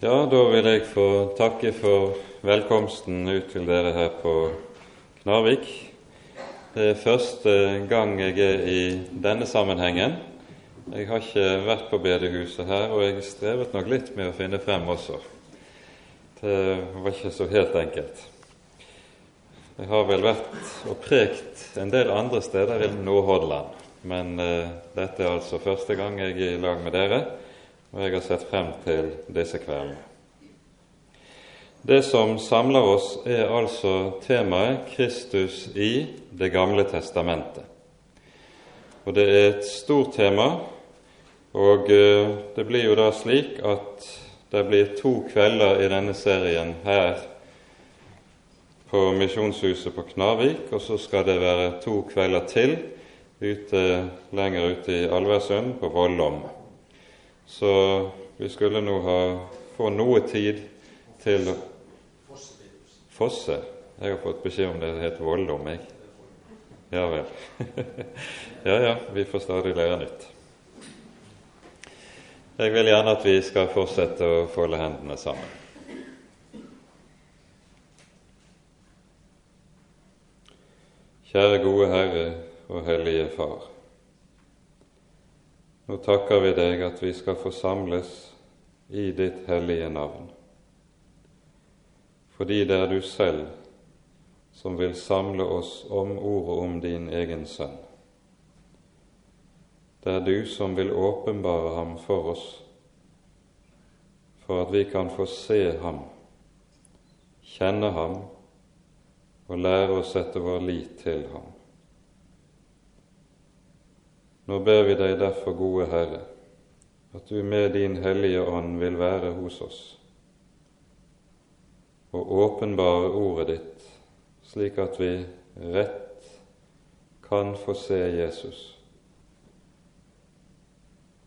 Ja, da vil jeg få takke for velkomsten ut til dere her på Knarvik. Det er første gang jeg er i denne sammenhengen. Jeg har ikke vært på bedehuset her, og jeg strevet nok litt med å finne frem også. Det var ikke så helt enkelt. Jeg har vel vært og prekt en del andre steder i Nordhordland, men uh, dette er altså første gang jeg er i lag med dere og jeg har sett frem til disse kveldene. Det som samler oss, er altså temaet Kristus i Det gamle testamentet. Og Det er et stort tema, og eh, det blir jo da slik at det blir to kvelder i denne serien her på Misjonshuset på Knarvik, og så skal det være to kvelder til ute, lenger ute i Alversund, på Vollom. Så vi skulle nå ha, få noe tid til Fosse? Jeg har fått beskjed om det heter Vollom, jeg. Ja vel. ja ja, vi får stadig lære nytt. Jeg vil gjerne at vi skal fortsette å folde hendene sammen. Kjære gode Herre og Hellige Far. Nå takker vi deg at vi skal få samles i ditt hellige navn, fordi det er du selv som vil samle oss om ordet om din egen sønn. Det er du som vil åpenbare ham for oss, for at vi kan få se ham, kjenne ham og lære å sette vår lit til ham. Nå ber vi deg derfor, gode Herre, at du med din Hellige Ånd vil være hos oss og åpenbare ordet ditt, slik at vi rett kan få se Jesus,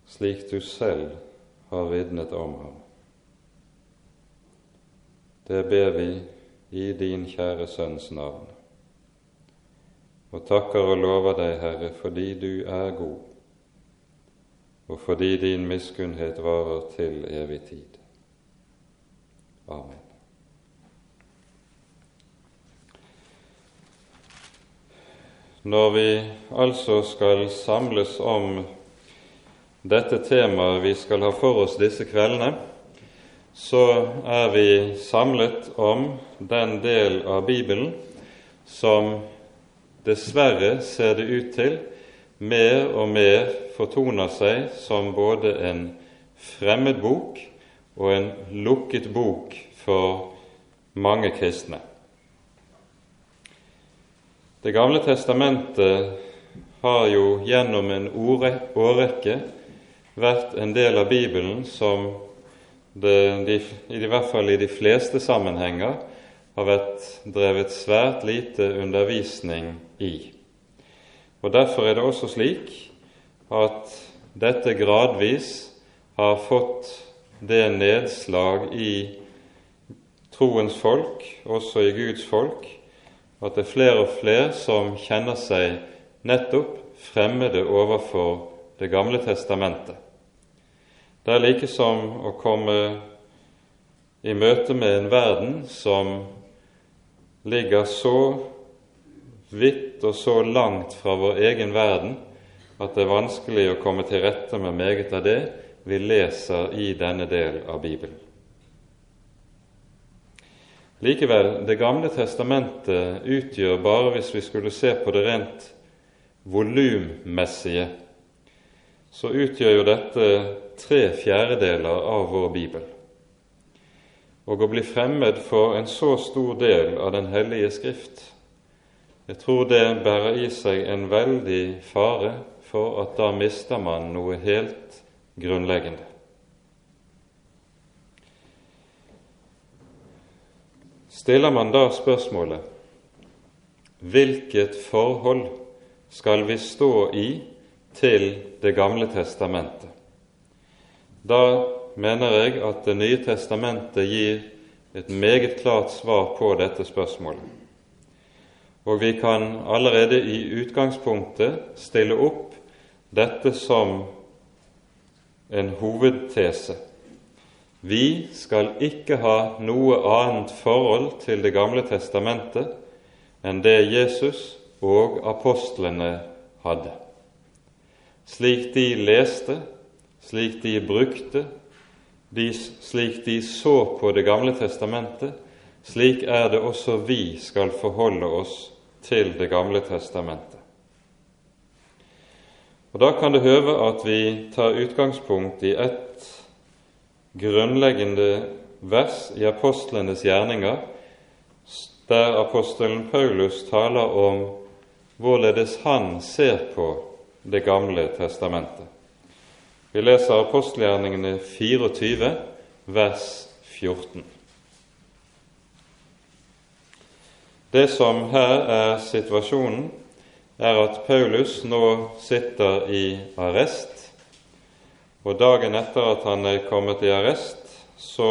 slik du selv har vitnet om ham. Det ber vi i din kjære Sønns navn og takker og lover deg, Herre, fordi du er god, og fordi din miskunnhet varer til evig tid. Amen. Når vi altså skal samles om dette temaet vi skal ha for oss disse kveldene, så er vi samlet om den del av Bibelen som dessverre ser det ut til mer og mer fortoner seg som både en fremmed bok og en lukket bok for mange kristne. Det gamle testamentet har jo gjennom en årrekke vært en del av Bibelen som det, de, i hvert fall i de fleste sammenhenger har vært drevet svært lite undervisning i. Og Derfor er det også slik at dette gradvis har fått det nedslag i troens folk, også i Guds folk, at det er flere og flere som kjenner seg nettopp fremmede overfor Det gamle testamentet. Det er like som å komme i møte med en verden som ligger så vidt og så langt fra vår egen verden at det er vanskelig å komme til rette med meget av det vi leser i denne del av Bibelen. Likevel, Det gamle testamentet utgjør, bare hvis vi skulle se på det rent volummessige, så utgjør jo dette tre fjerdedeler av vår bibel og å bli fremmed for en så stor del av Den hellige Skrift, jeg tror det bærer i seg en veldig fare for at da mister man noe helt grunnleggende. Stiller man da spørsmålet hvilket forhold skal vi stå i til Det gamle testamentet? Da mener jeg at Det nye testamentet gir et meget klart svar på dette spørsmålet. Og vi kan allerede i utgangspunktet stille opp dette som en hovedtese. vi skal ikke ha noe annet forhold til Det gamle testamentet enn det Jesus og apostlene hadde. Slik de leste, slik de brukte, de, slik de så på Det gamle testamentet, slik er det også vi skal forholde oss til Det gamle testamentet. Og Da kan det høve at vi tar utgangspunkt i ett grunnleggende vers i apostlenes gjerninger, der apostelen Paulus taler om hvorledes han ser på Det gamle testamentet. Vi leser apostelgjerningene 24, vers 14. Det som her er situasjonen, er at Paulus nå sitter i arrest og dagen etter at han er kommet i arrest, så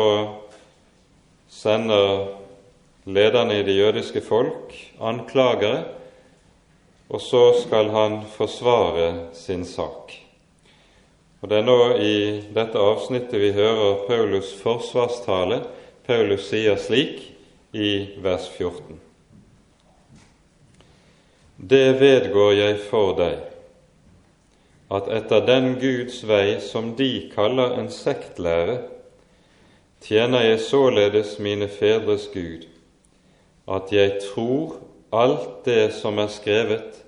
sender lederne i det jødiske folk anklagere, og så skal han forsvare sin sak. Og Det er nå i dette avsnittet vi hører Paulus' forsvarstale. Paulus sier slik i vers 14.: Det vedgår jeg for deg at etter den Guds vei som de kaller en sektlære, tjener jeg således mine fedres Gud, at jeg tror alt det som er skrevet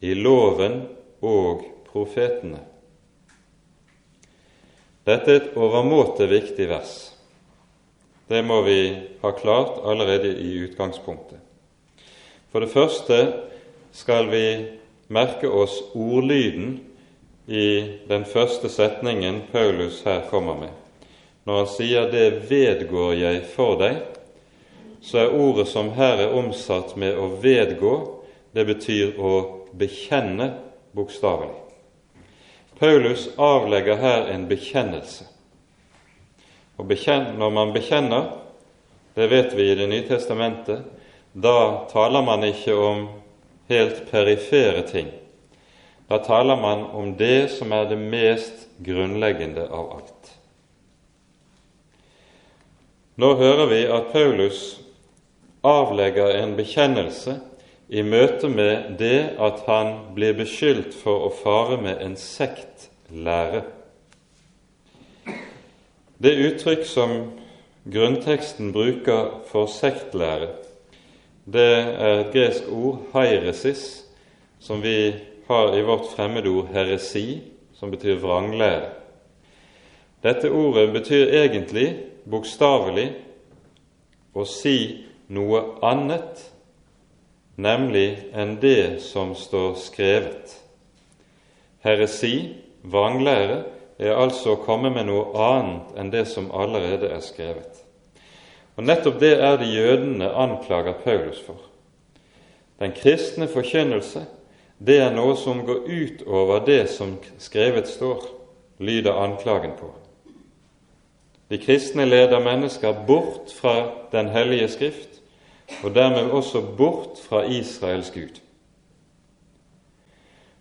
i loven og profetene. Dette er et overmåte viktig vers. Det må vi ha klart allerede i utgangspunktet. For det første skal vi merke oss ordlyden i den første setningen Paulus her kommer med. Når han sier 'det vedgår jeg for deg', så er ordet som her er omsatt med å vedgå, det betyr å bekjenne bokstavelig. Paulus avlegger her en bekjennelse. Og Når man bekjenner, det vet vi i Det nye testamentet, da taler man ikke om helt perifere ting da taler man om det som er det mest grunnleggende av alt. Nå hører vi at Paulus avlegger en bekjennelse i møte med det at han blir beskyldt for å fare med en sektlære. Det uttrykk som grunnteksten bruker for sektlære, det er et gresk ord, heiresis, som vi har i vårt fremmedord heresi, som betyr vranglære. Dette ordet betyr egentlig bokstavelig å si noe annet, nemlig enn det som står skrevet. Heresi, vranglære, er altså å komme med noe annet enn det som allerede er skrevet. Og Nettopp det er det jødene anklager Paulus for. Den kristne forkynnelse det er noe som går utover det som skrevet står, lyder anklagen på. De kristne leder mennesker bort fra Den hellige Skrift, og dermed også bort fra Israels Gud.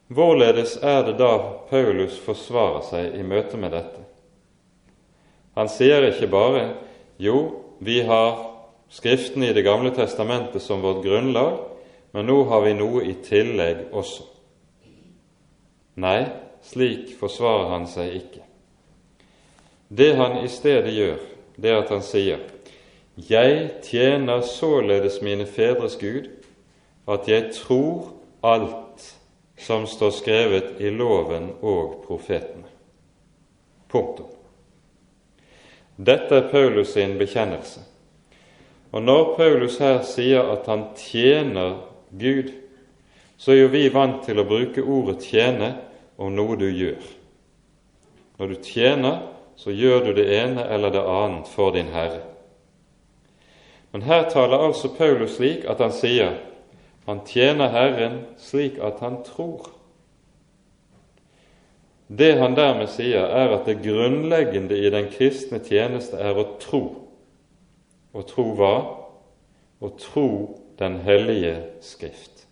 Hvorledes er det da Paulus forsvarer seg i møte med dette? Han sier ikke bare 'jo, vi har Skriften i Det gamle testamentet som vårt grunnlag', men nå har vi noe i tillegg også. Nei, slik forsvarer han seg ikke. Det han i stedet gjør, det er at han sier:" Jeg tjener således mine fedres Gud, at jeg tror alt som står skrevet i loven og profetene. Punktum. Dette er Paulus sin bekjennelse. Og når Paulus her sier at han tjener Gud, så er jo vi vant til å bruke ordet 'tjene' om noe du gjør. Når du tjener, så gjør du det ene eller det annet for din Herre. Men her taler altså Paulus slik at han sier han tjener Herren slik at han tror. Det han dermed sier, er at det grunnleggende i den kristne tjeneste er å tro. Å tro hva? Å tro den hellige Skrift.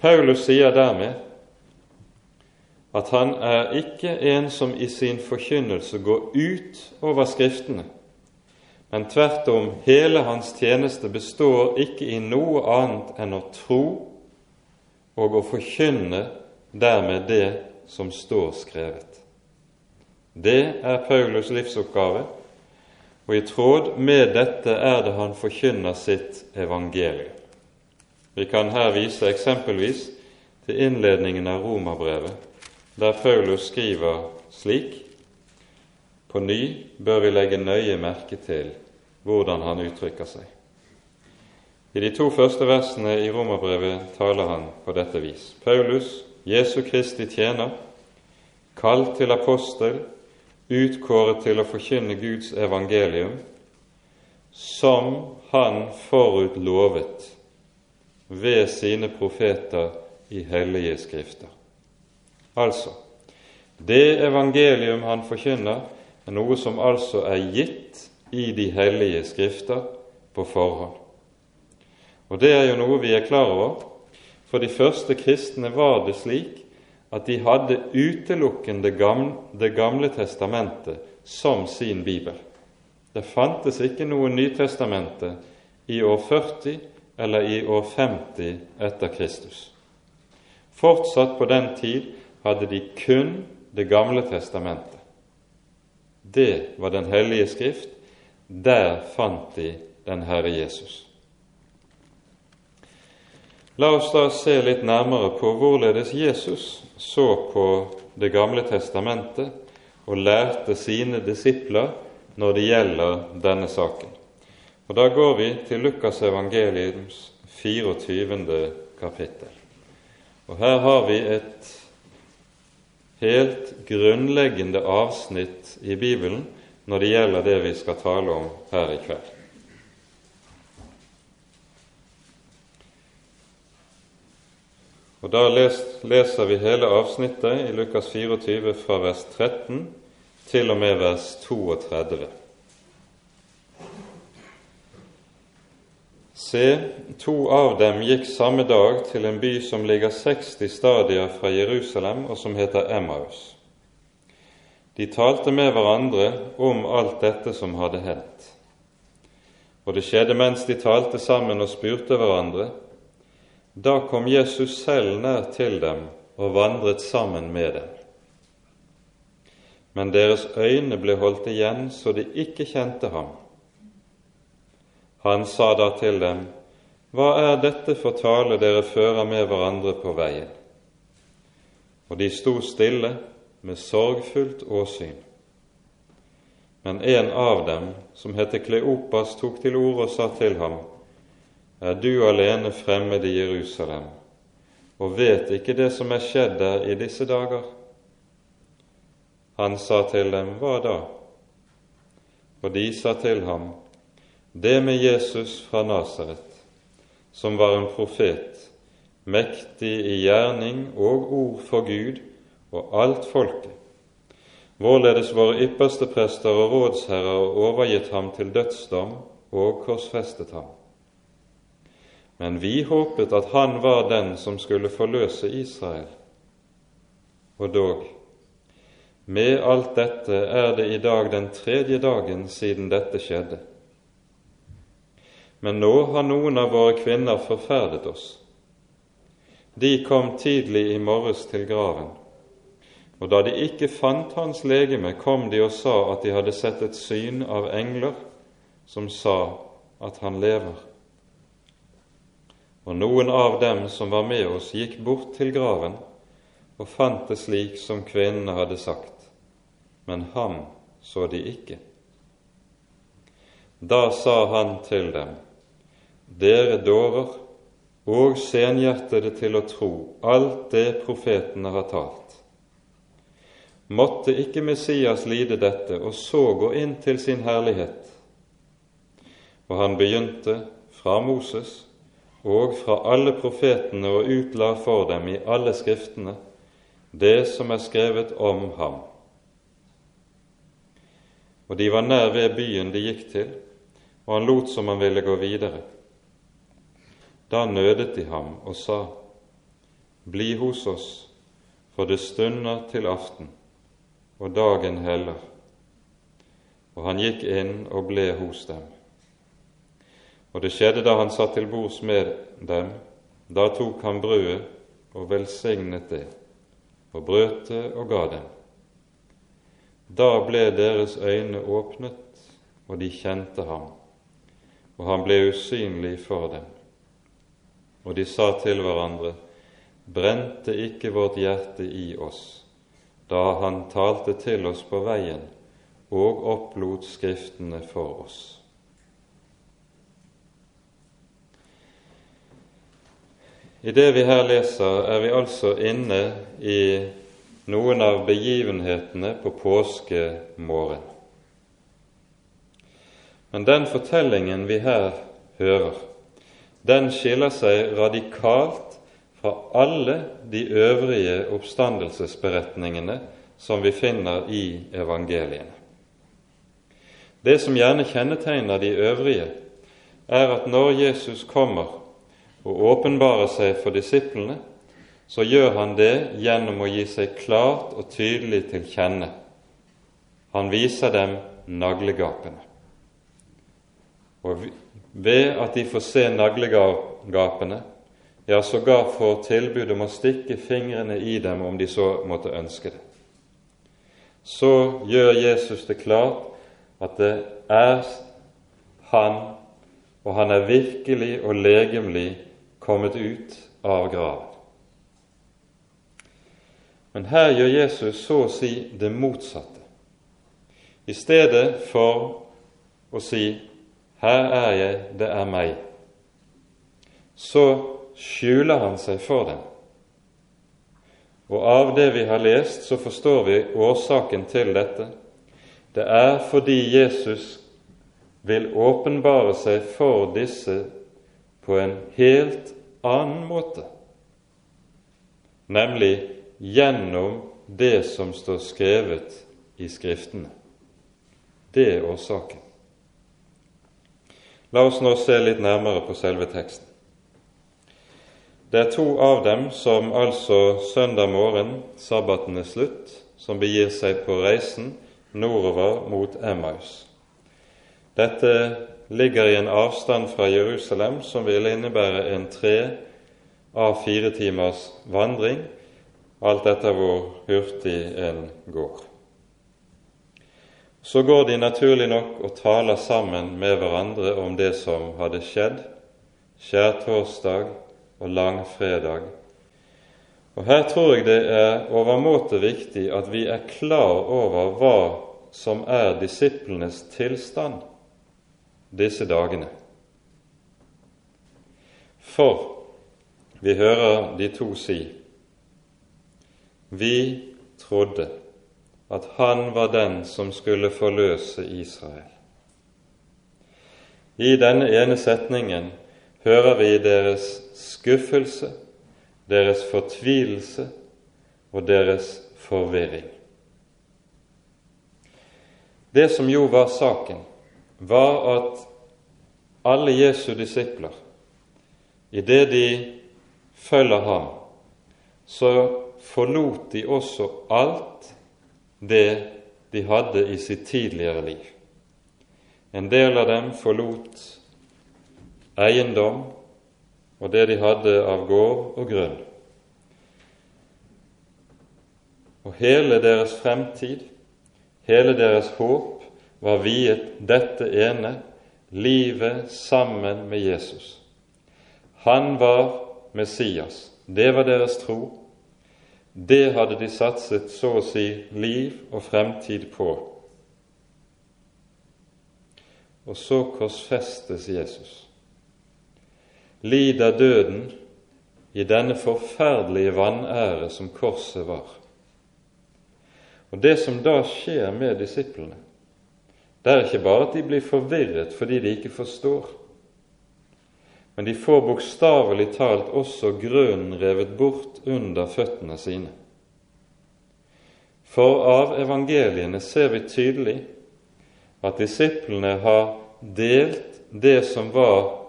Paulus sier dermed at han er ikke en som i sin forkynnelse går ut over Skriftene, men tvert om hele hans tjeneste består ikke i noe annet enn å tro og å forkynne dermed det som står skrevet. Det er Paulus' livsoppgave, og i tråd med dette er det han forkynner sitt evangelium. Vi kan her vise eksempelvis til innledningen av Romerbrevet, der Paulus skriver slik På ny bør vi legge nøye merke til hvordan han uttrykker seg. I de to første versene i Romerbrevet taler han på dette vis. Paulus, Jesu Kristi tjener, kalt til apostel, utkåret til å forkynne Guds evangelium, som han forut lovet ved sine profeter i hellige skrifter. Altså, det evangelium han forkynner, er noe som altså er gitt i de hellige skrifter på forhånd. Og det er jo noe vi er klar over. For de første kristne var det slik at de hadde utelukkende Det gamle testamentet som sin bibel. Det fantes ikke noe Nytestamentet i år 40 eller i år 50 etter Kristus. Fortsatt på den tid hadde de kun Det gamle testamentet. Det var Den hellige skrift. Der fant de den Herre Jesus. La oss da se litt nærmere på hvorledes Jesus så på Det gamle testamentet og lærte sine disipler når det gjelder denne saken. Og Da går vi til Lukas evangeliums 24. kapittel. Og Her har vi et helt grunnleggende avsnitt i Bibelen når det gjelder det vi skal tale om her i kveld. Og Da leser vi hele avsnittet i Lukas 24 fra vers 13 til og med vers 32. Se, to av dem gikk samme dag til en by som ligger 60 stadier fra Jerusalem, og som heter Emmaus. De talte med hverandre om alt dette som hadde hendt. Og det skjedde mens de talte sammen og spurte hverandre. Da kom Jesus selv nær til dem og vandret sammen med dem. Men deres øyne ble holdt igjen så de ikke kjente ham. Han sa da til dem, Hva er dette for tale dere fører med hverandre på veien? Og de sto stille med sorgfullt åsyn. Men en av dem, som heter Kleopas, tok til orde og sa til ham, Er du alene fremmed i Jerusalem, og vet ikke det som er skjedd der i disse dager? Han sa til dem, Hva da? Og de sa til ham, det med Jesus fra Nasaret, som var en profet, mektig i gjerning og ord for Gud og alt folket, hvorledes våre ypperste prester og rådsherrer overgitt ham til dødsdom og korsfestet ham. Men vi håpet at han var den som skulle forløse Israel. Og dog, med alt dette er det i dag den tredje dagen siden dette skjedde. Men nå har noen av våre kvinner forferdet oss. De kom tidlig i morges til graven, og da de ikke fant hans legeme, kom de og sa at de hadde sett et syn av engler som sa at han lever. Og noen av dem som var med oss, gikk bort til graven og fant det slik som kvinnene hadde sagt, men ham så de ikke. Da sa han til dem:" dere dårer og senhjertede til å tro alt det profetene har talt. Måtte ikke Messias lide dette og så gå inn til sin herlighet? Og han begynte fra Moses og fra alle profetene og utla for dem i alle skriftene det som er skrevet om ham. Og de var nær ved byen de gikk til, og han lot som han ville gå videre. Da nødet de ham og sa, Bli hos oss, for det stunder til aften, og dagen heller. Og han gikk inn og ble hos dem. Og det skjedde da han satt til bords med dem, da tok han brødet og velsignet det, og brøt det og ga dem. Da ble deres øyne åpnet, og de kjente ham, og han ble usynlig for dem. Og de sa til hverandre, brente ikke vårt hjerte i oss da han talte til oss på veien og opplot Skriftene for oss. I det vi her leser, er vi altså inne i noen av begivenhetene på påskemorgen. Men den fortellingen vi her hører, den skiller seg radikalt fra alle de øvrige oppstandelsesberetningene som vi finner i evangeliene. Det som gjerne kjennetegner de øvrige, er at når Jesus kommer og åpenbarer seg for disiplene, så gjør han det gjennom å gi seg klart og tydelig til kjenne. Han viser dem naglegapene. Og ved at de får se naglegapene, ja, sågar får tilbud om å stikke fingrene i dem om de så måtte ønske det, så gjør Jesus det klart at det er han, og han er virkelig og legemlig kommet ut av graven. Men her gjør Jesus så å si det motsatte. I stedet for å si 'Her er jeg, det er meg', så skjuler han seg for dem. Og av det vi har lest, så forstår vi årsaken til dette. Det er fordi Jesus vil åpenbare seg for disse på en helt annen måte, nemlig gjennom det som står skrevet i Skriftene. Det er årsaken. La oss nå se litt nærmere på selve teksten. Det er to av dem som altså søndag morgen, sabbaten er slutt, som begir seg på reisen nordover mot Emmaus. Dette ligger i en avstand fra Jerusalem som ville innebære en tre av fire timers vandring, alt etter hvor hurtig en går. Så går de naturlig nok og taler sammen med hverandre om det som hadde skjedd, skjærtorsdag og langfredag. Og Her tror jeg det er overmåte viktig at vi er klar over hva som er disiplenes tilstand disse dagene. For vi hører de to si Vi trodde at han var den som skulle forløse Israel. I denne ene setningen hører vi deres skuffelse, deres fortvilelse og deres forvirring. Det som jo var saken, var at alle Jesu disipler, idet de følger ham, så forlot de også alt det de hadde i sitt tidligere liv. En del av dem forlot eiendom og det de hadde av gård og grunn. Og hele deres fremtid, hele deres håp, var viet dette ene livet sammen med Jesus. Han var Messias. Det var deres tro. Det hadde de satset så å si liv og fremtid på. Og så korsfestes Jesus. Lider døden i denne forferdelige vanære som korset var. Og Det som da skjer med disiplene, det er ikke bare at de blir forvirret fordi de ikke forstår, men de får bokstavelig talt også grunnen revet bort under føttene sine. For av evangeliene ser vi tydelig at disiplene har delt det som var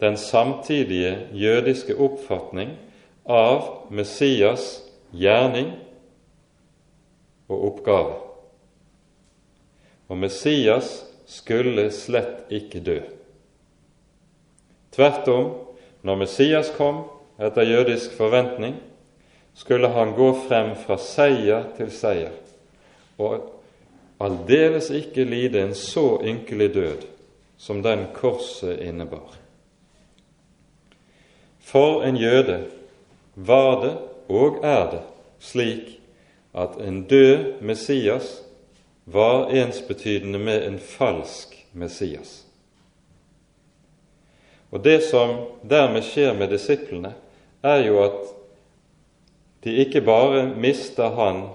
den samtidige jødiske oppfatning av Messias' gjerning og oppgave. Og Messias skulle slett ikke dø. Tvert om, når Messias kom etter jødisk forventning, skulle han gå frem fra seier til seier, og aldeles ikke lide en så ynkelig død som den korset innebar. For en jøde var det og er det slik at en død Messias var ensbetydende med en falsk Messias. Og Det som dermed skjer med disiplene, er jo at de ikke bare mister Han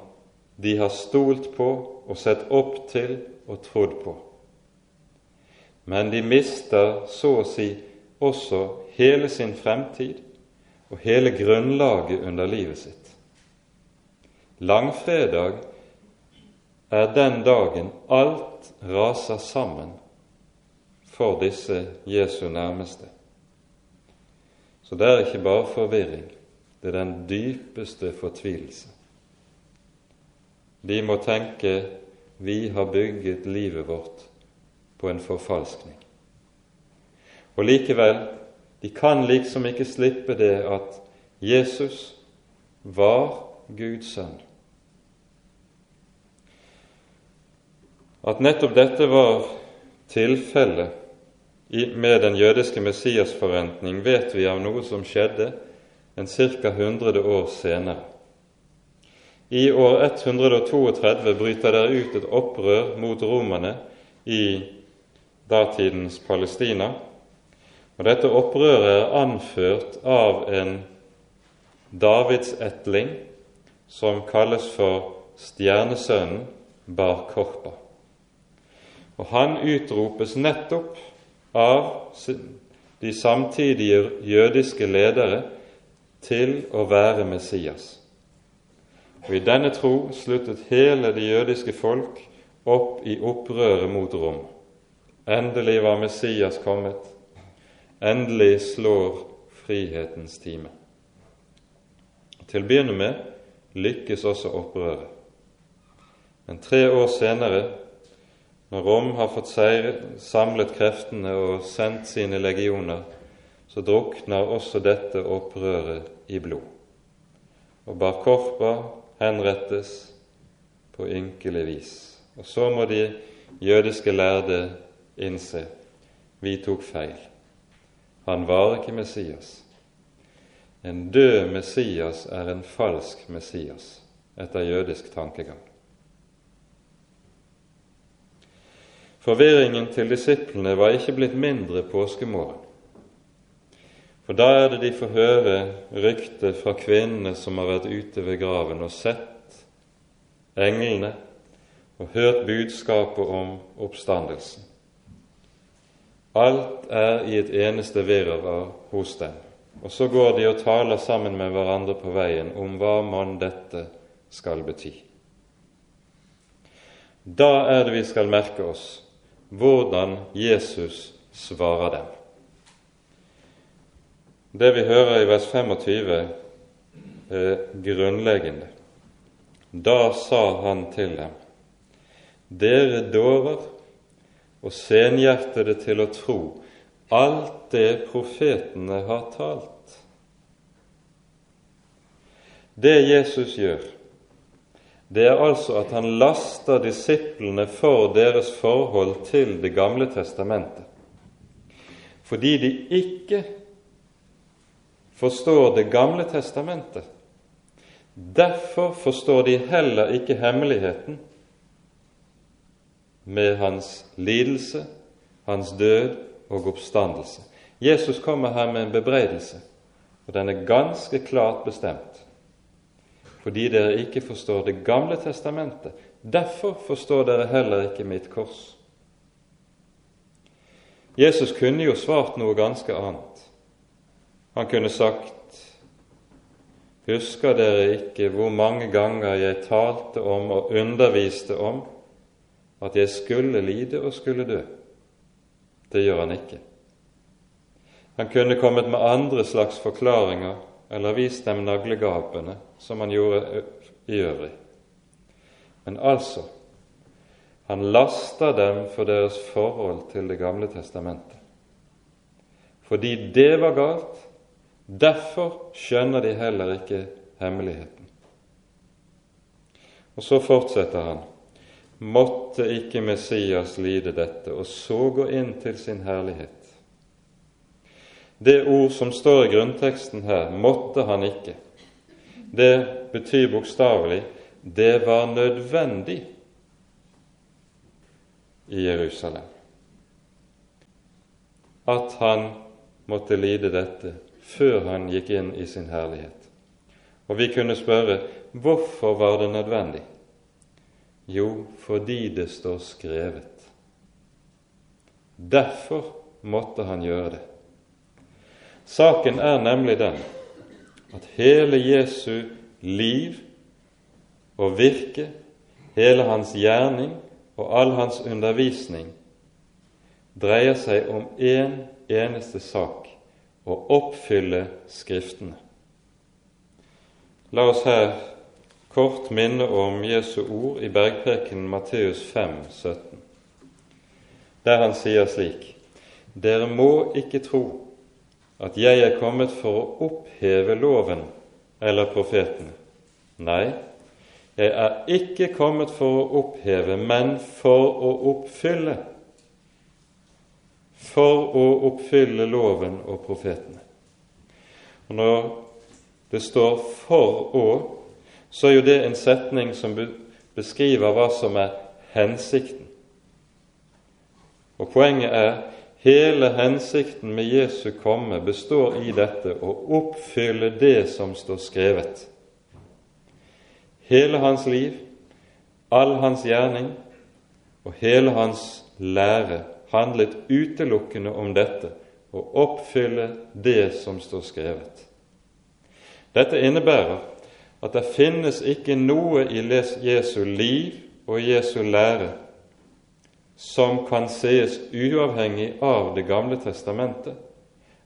de har stolt på og sett opp til og trodd på, men de mister så å si også hele sin fremtid og hele grunnlaget under livet sitt. Langfredag er den dagen alt raser sammen for disse Jesu nærmeste. Så det er ikke bare forvirring, det er den dypeste fortvilelse. De må tenke vi har bygget livet vårt på en forfalskning. Og likevel, de kan liksom ikke slippe det at Jesus var Guds sønn. At nettopp dette var tilfellet med den jødiske Messias-forventning, vet vi av noe som skjedde en ca. 100 år senere. I år 132 bryter det ut et opprør mot romerne i datidens Palestina. Og Dette opprøret er anført av en davidsetling som kalles for stjernesønnen Bar Korpa. Og han utropes nettopp av de samtidige jødiske ledere til å være Messias. Og I denne tro sluttet hele det jødiske folk opp i opprøret mot Rom. Endelig var Messias kommet. Endelig slår frihetens time. Til å begynne med lykkes også opprøret. Men tre år senere, når Rom har fått samlet kreftene og sendt sine legioner, så drukner også dette opprøret i blod. Og Bar Korpa henrettes på ynkelig vis. Og så må de jødiske lærde innse vi tok feil. Han var ikke Messias. En død Messias er en falsk Messias etter jødisk tankegang. Forvirringen til disiplene var ikke blitt mindre påskemorgen. For da er det de får høre ryktet fra kvinnene som har vært ute ved graven og sett englene og hørt budskapet om oppstandelsen. Alt er i et eneste virvar hos dem. Og så går de og taler sammen med hverandre på veien om hva mon dette skal bety. Da er det vi skal merke oss hvordan Jesus svarer dem. Det vi hører i vers 25, er grunnleggende. Da sa han til dem, dere dårer og senhjertede til å tro alt det profetene har talt. Det Jesus gjør, det er altså at han laster disiplene for deres forhold til Det gamle testamentet, fordi de ikke forstår Det gamle testamentet. Derfor forstår de heller ikke hemmeligheten med hans lidelse, hans død og oppstandelse. Jesus kommer her med en bebreidelse, og den er ganske klart bestemt. Fordi dere ikke forstår Det gamle testamentet. Derfor forstår dere heller ikke mitt kors. Jesus kunne jo svart noe ganske annet. Han kunne sagt Husker dere ikke hvor mange ganger jeg talte om og underviste om at jeg skulle lide og skulle dø? Det gjør han ikke. Han kunne kommet med andre slags forklaringer eller vis dem naglegapene, som han gjorde i øvrig. Men altså, han laster dem for deres forhold til Det gamle testamentet. Fordi det var galt, derfor skjønner de heller ikke hemmeligheten. Og så fortsetter han. Måtte ikke Messias lide dette, og så gå inn til sin herlighet. Det ord som står i grunnteksten her, måtte han ikke. Det betyr bokstavelig det var nødvendig i Jerusalem at han måtte lide dette før han gikk inn i sin herlighet. Og vi kunne spørre hvorfor var det nødvendig? Jo, fordi det står skrevet. Derfor måtte han gjøre det. Saken er nemlig den at hele Jesu liv og virke, hele hans gjerning og all hans undervisning dreier seg om én en eneste sak å oppfylle Skriftene. La oss her kort minne om Jesu ord i bergprekenen Matteus 5, 17, der han sier slik:" Dere må ikke tro at jeg er kommet for å oppheve loven eller profetene. Nei, jeg er ikke kommet for å oppheve, men for å oppfylle. For å oppfylle loven og profetene. Og Når det står 'for å', så er jo det en setning som beskriver hva som er hensikten. Og poenget er hele hensikten med Jesu komme består i dette å oppfylle det som står skrevet. Hele hans liv, all hans gjerning og hele hans lære handlet utelukkende om dette å oppfylle det som står skrevet. Dette innebærer at det finnes ikke noe i Jesu liv og Jesu lære som kan sees uavhengig av Det gamle testamentet,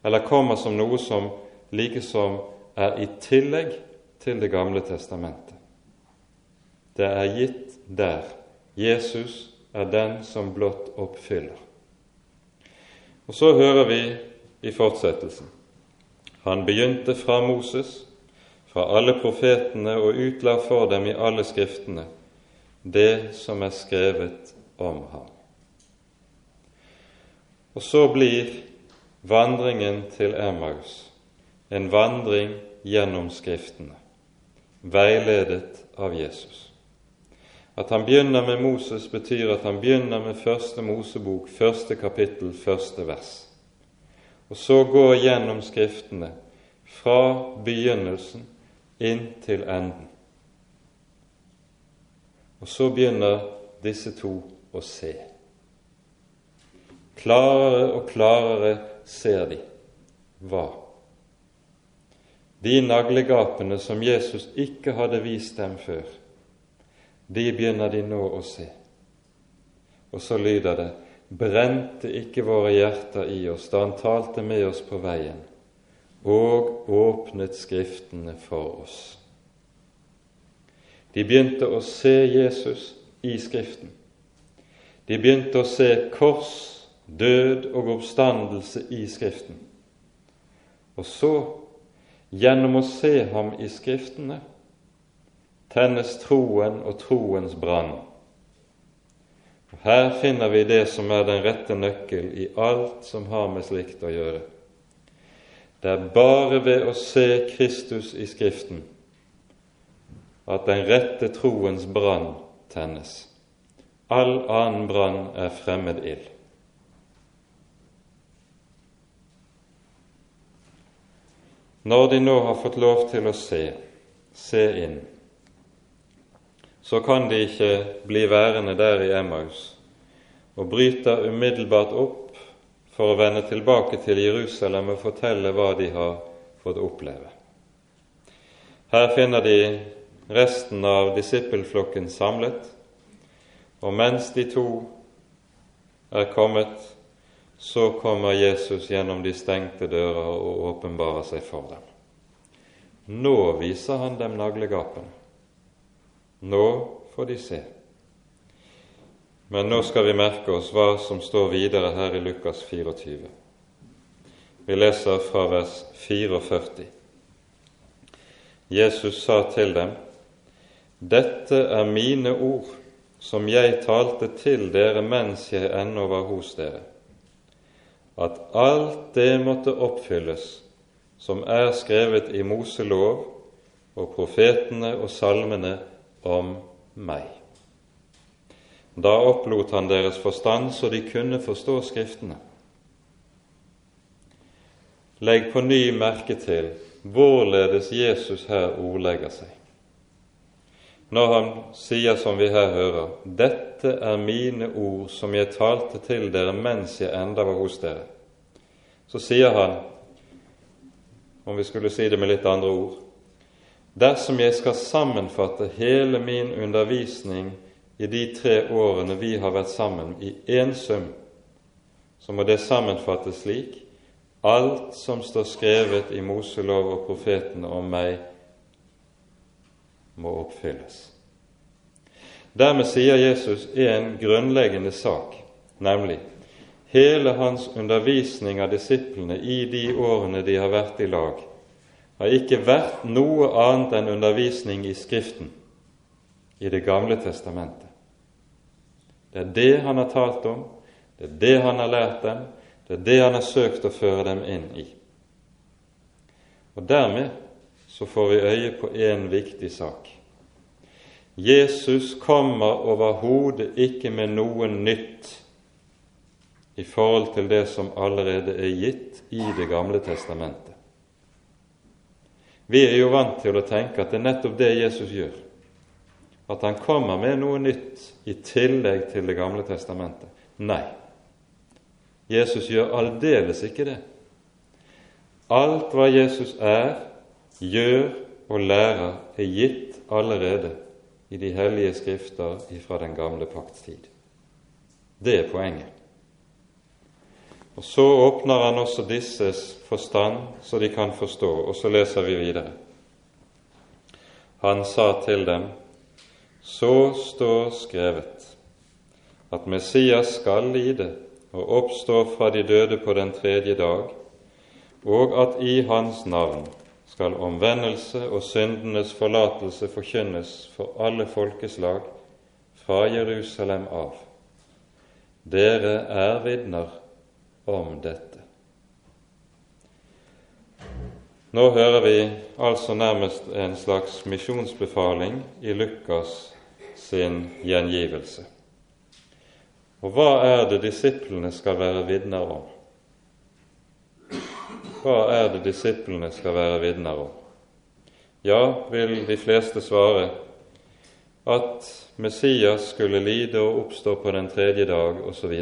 eller kommer som noe som likesom er i tillegg til Det gamle testamentet. Det er gitt der. Jesus er den som blott oppfyller. Og så hører vi i fortsettelsen. Han begynte fra Moses fra alle profetene og utla for dem i alle skriftene det som er skrevet om ham. Og så blir vandringen til Emmaus en vandring gjennom Skriftene, veiledet av Jesus. At han begynner med Moses, betyr at han begynner med første Mosebok, første kapittel, første vers. Og så går gjennom Skriftene fra begynnelsen inn til enden. Og så begynner disse to å se. Klarere og klarere ser de hva? De naglegapene som Jesus ikke hadde vist dem før, de begynner de nå å se. Og så lyder det:" Brente ikke våre hjerter i oss da Han talte med oss på veien, og åpnet Skriftene for oss. De begynte å se Jesus i Skriften. De begynte å se kors, død og oppstandelse i Skriften. Og så, gjennom å se ham i Skriftene, tennes troen og troens brann. Her finner vi det som er den rette nøkkel i alt som har med slikt å gjøre. Det er bare ved å se Kristus i Skriften at den rette troens brann tennes. All annen brann er fremmed ild. Når de nå har fått lov til å se, se inn, så kan de ikke bli værende der i Emmaus og bryter umiddelbart opp for å vende tilbake til Jerusalem og fortelle hva de har fått oppleve. Her finner de resten av disippelflokken samlet, og mens de to er kommet, så kommer Jesus gjennom de stengte dører og åpenbarer seg for dem. Nå viser han dem naglegapene. Nå får de se. Men nå skal vi merke oss hva som står videre her i Lukas 24. Vi leser fra vers 44. Jesus sa til dem, Dette er mine ord, som jeg talte til dere mens jeg ennå var hos dere, at alt det måtte oppfylles som er skrevet i Moselov og profetene og salmene om meg. Da opplot han deres forstand så de kunne forstå Skriftene. Legg på ny merke til hvorledes Jesus her ordlegger seg. Når han sier som vi her hører, 'Dette er mine ord som jeg talte til dere mens jeg enda var hos dere', så sier han, om vi skulle si det med litt andre ord, dersom jeg skal sammenfatte hele min undervisning i de tre årene vi har vært sammen, i én sum, så må det sammenfattes slik alt som står skrevet i Moselov og profetene om meg, må oppfylles. Dermed sier Jesus en grunnleggende sak, nemlig hele hans undervisning av disiplene i de årene de har vært i lag, har ikke vært noe annet enn undervisning i Skriften, i Det gamle testamentet. Det er det han har talt om, det er det han har lært dem, det er det han har søkt å føre dem inn i. Og dermed så får vi øye på én viktig sak. Jesus kommer overhodet ikke med noe nytt i forhold til det som allerede er gitt i Det gamle testamentet. Vi er jo vant til å tenke at det er nettopp det Jesus gjør at han kommer med noe nytt i tillegg til Det gamle testamentet. Nei, Jesus gjør aldeles ikke det. Alt hva Jesus er, gjør og lærer, er gitt allerede i de hellige skrifter fra den gamle pakts tid. Det er poenget. Og Så åpner han også disses forstand, så de kan forstå, og så leser vi videre. Han sa til dem, så står skrevet at Messias skal lide og oppstå fra de døde på den tredje dag, og at i Hans navn skal omvendelse og syndenes forlatelse forkynnes for alle folkeslag fra Jerusalem av. Dere er vitner om dette. Nå hører vi altså nærmest en slags misjonsbefaling i Lukas sin gjengivelse. Og hva er det disiplene skal være vitner om? Hva er det disiplene skal være vitner om? Ja, vil de fleste svare at Messias skulle lide og oppstå på den tredje dag, osv.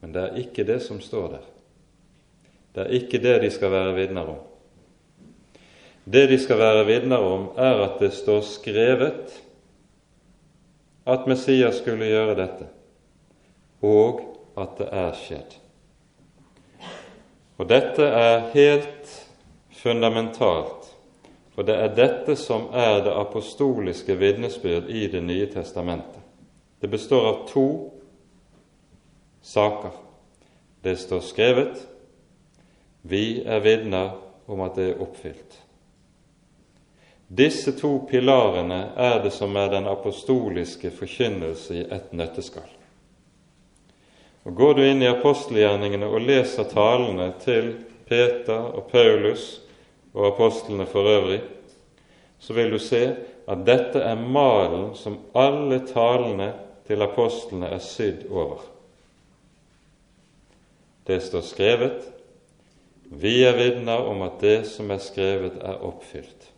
Men det er ikke det som står der. Det er ikke det de skal være vitner om. Det de skal være vitner om, er at det står skrevet at Messias skulle gjøre dette, og at det er skjedd. Og dette er helt fundamentalt, for det er dette som er det apostoliske vitnesbyrd i Det nye testamentet. Det består av to saker. Det står skrevet, vi er vitner om at det er oppfylt. Disse to pilarene er det som er den apostoliske forkynnelse i ett nøtteskall. Og Går du inn i apostelgjerningene og leser talene til Peter og Paulus og apostlene for øvrig, så vil du se at dette er malen som alle talene til apostlene er sydd over. Det står skrevet vi er vitner om at det som er skrevet, er oppfylt.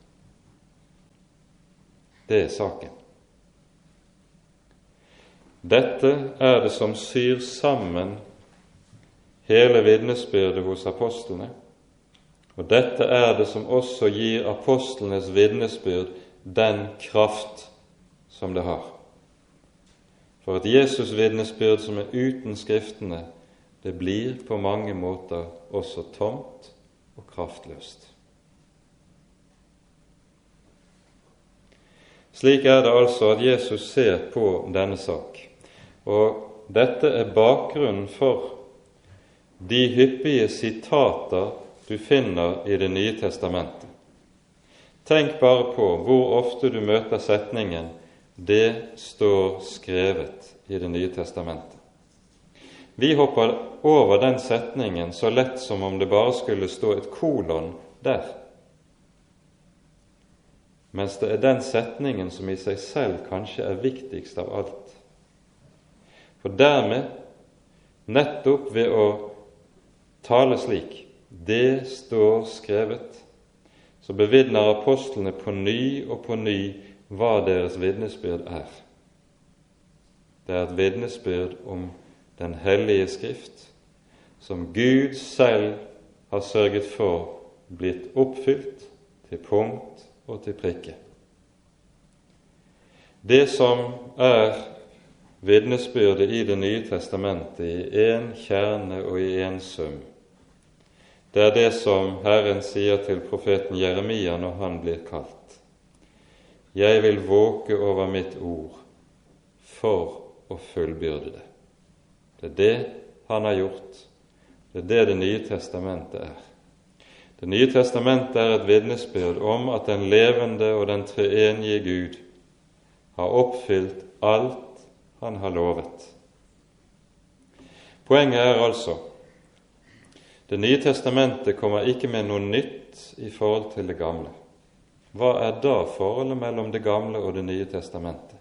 Det er saken. Dette er det som syr sammen hele vitnesbyrdet hos apostlene, og dette er det som også gir apostlenes vitnesbyrd den kraft som det har. For et Jesus-vitnesbyrd som er uten Skriftene, det blir på mange måter også tomt og kraftløst. Slik er det altså at Jesus ser på denne sak. Og dette er bakgrunnen for de hyppige sitater du finner i Det nye testamentet. Tenk bare på hvor ofte du møter setningen 'Det står skrevet i Det nye testamentet'. Vi hopper over den setningen så lett som om det bare skulle stå et kolon der. Mens det er den setningen som i seg selv kanskje er viktigst av alt. For dermed, nettopp ved å tale slik, det står skrevet, så bevitner apostlene på ny og på ny hva deres vitnesbyrd er. Det er et vitnesbyrd om Den hellige Skrift, som Gud selv har sørget for blitt oppfylt til punkt og til prikke. Det som er vitnesbyrdet i Det nye testamentet i én kjerne og i én sum, det er det som Herren sier til profeten Jeremia når han blir kalt. Jeg vil våke over mitt ord for å fullbyrde det. Det er det han har gjort. Det er det Det nye testamentet er. Det nye testamentet er et vitnesbyrd om at den levende og den treenige Gud har oppfylt alt han har lovet. Poenget er altså Det nye testamentet kommer ikke med noe nytt i forhold til det gamle. Hva er da forholdet mellom det gamle og Det nye testamentet?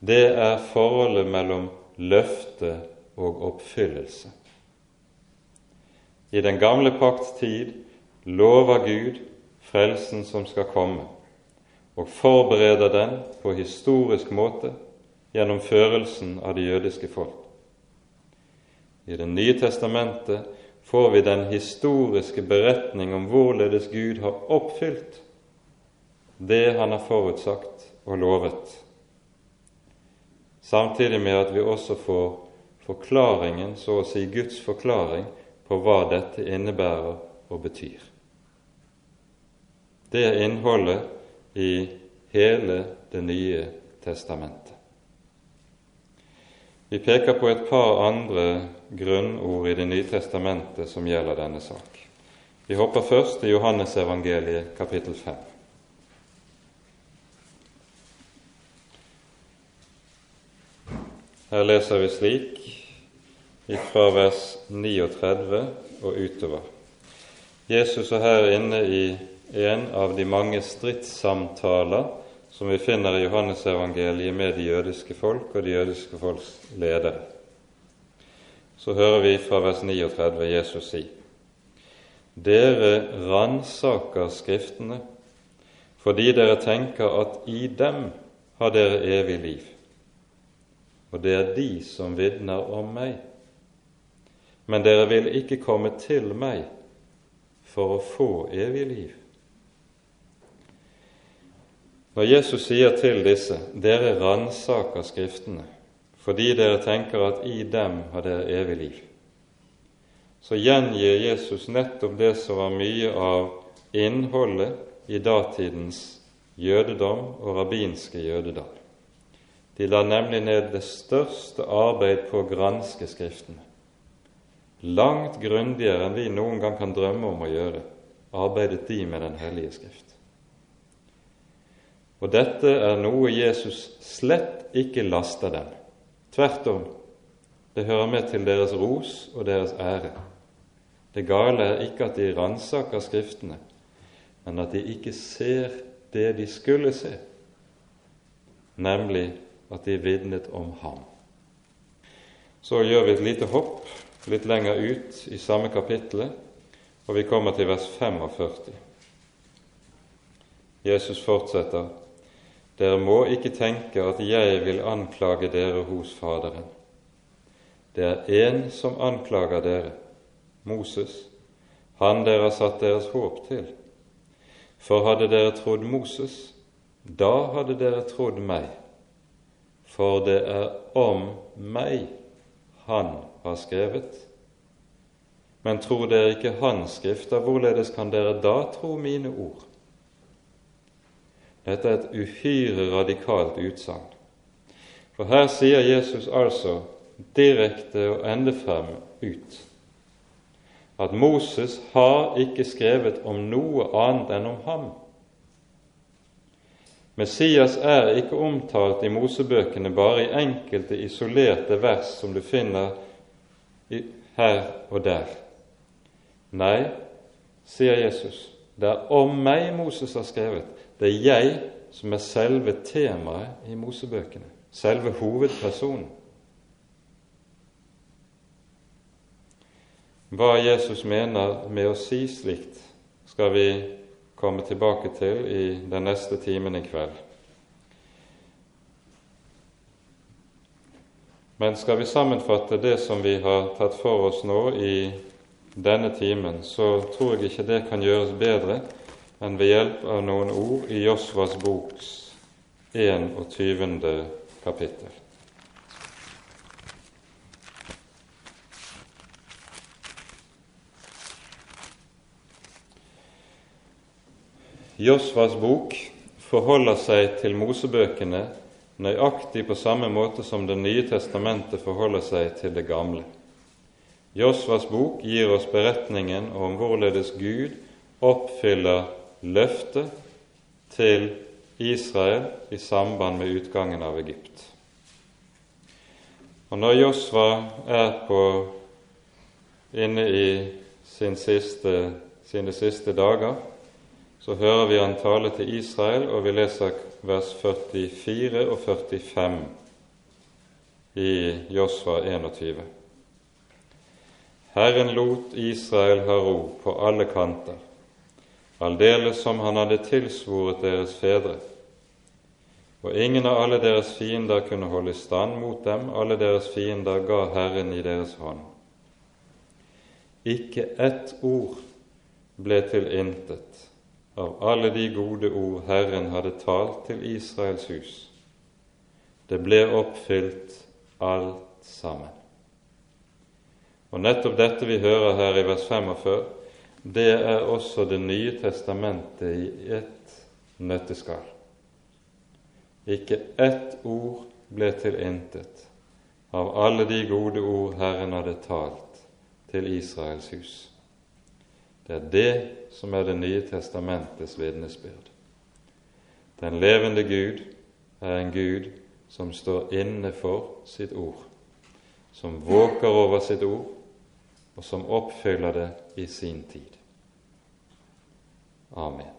Det er forholdet mellom løfte og oppfyllelse. I den gamle pakts tid lover Gud frelsen som skal komme, og forbereder den på historisk måte gjennom førelsen av det jødiske folk. I Det nye testamentet får vi den historiske beretning om hvorledes Gud har oppfylt det han har forutsagt og lovet samtidig med at vi også får forklaringen, så å si Guds forklaring, på hva dette innebærer og betyr. Det er innholdet i hele Det nye testamentet. Vi peker på et par andre grunnord i Det nye testamentet som gjelder denne sak. Vi hopper først til Johannesevangeliet kapittel 5. Her leser vi slik fra vers 39 og utover. Jesus er her inne i en av de mange stridssamtaler som vi finner i Johannesevangeliet med de jødiske folk og de jødiske folks ledere. Så hører vi fra vers 39 Jesus si:" Dere ransaker Skriftene fordi dere tenker at i dem har dere evig liv og det er de som vitner om meg. Men dere vil ikke komme til meg for å få evig liv. Når Jesus sier til disse, dere ransaker Skriftene, fordi dere tenker at i dem har dere evig liv, så gjengir Jesus nettopp det som var mye av innholdet i datidens jødedom og rabbinske jødedom. De la nemlig ned det største arbeid på å granske Skriftene. Langt grundigere enn vi noen gang kan drømme om å gjøre, arbeidet de med Den hellige Skrift. Og dette er noe Jesus slett ikke laster dem. Tvert om, det hører med til deres ros og deres ære. Det gale er ikke at de ransaker Skriftene, men at de ikke ser det de skulle se, nemlig at de vitnet om ham. Så gjør vi et lite hopp litt lenger ut i samme kapittel, og vi kommer til vers 45. Jesus fortsetter.: Dere må ikke tenke at jeg vil anklage dere hos Faderen. Det er én som anklager dere, Moses, han dere har satt deres håp til. For hadde dere trodd Moses, da hadde dere trodd meg for det er om meg han har skrevet. Men tror dere ikke hans skrifter, hvorledes kan dere da tro mine ord? Dette er et uhyre radikalt utsagn. For her sier Jesus altså direkte og endefrem ut at Moses har ikke skrevet om noe annet enn om ham. Messias er ikke omtalt i Mosebøkene bare i enkelte isolerte vers som du finner her og der. Nei, sier Jesus, det er om meg Moses har skrevet. Det er jeg som er selve temaet i Mosebøkene, selve hovedpersonen. Hva Jesus mener med å si slikt, skal vi komme tilbake til i den neste timen i kveld. Men skal vi sammenfatte det som vi har tatt for oss nå i denne timen, så tror jeg ikke det kan gjøres bedre enn ved hjelp av noen ord i Josvas boks 21. kapittel. Josvas bok forholder seg til Mosebøkene nøyaktig på samme måte som Det nye testamentet forholder seg til det gamle. Josvas bok gir oss beretningen om hvorledes Gud oppfyller løftet til Israel i samband med utgangen av Egypt. Og Når Josva er på, inne i sin siste, sine siste dager, så hører vi han tale til Israel, og vi leser vers 44 og 45 i Josva 21. Herren lot Israel ha ro på alle kanter, aldeles som han hadde tilsvoret deres fedre. Og ingen av alle deres fiender kunne holde stand mot dem, alle deres fiender ga Herren i deres hånd. Ikke ett ord ble til intet av alle de gode ord Herren hadde talt til Israels hus. Det ble oppfylt alt sammen. Og nettopp dette vi hører her i vers 45, det er også Det nye testamentet i ett nøtteskall. Ikke ett ord ble til intet av alle de gode ord Herren hadde talt til Israels hus. Det er det som er Det nye testamentets vitnesbyrd. Den levende Gud er en Gud som står inne for sitt ord, som våker over sitt ord, og som oppfyller det i sin tid. Amen.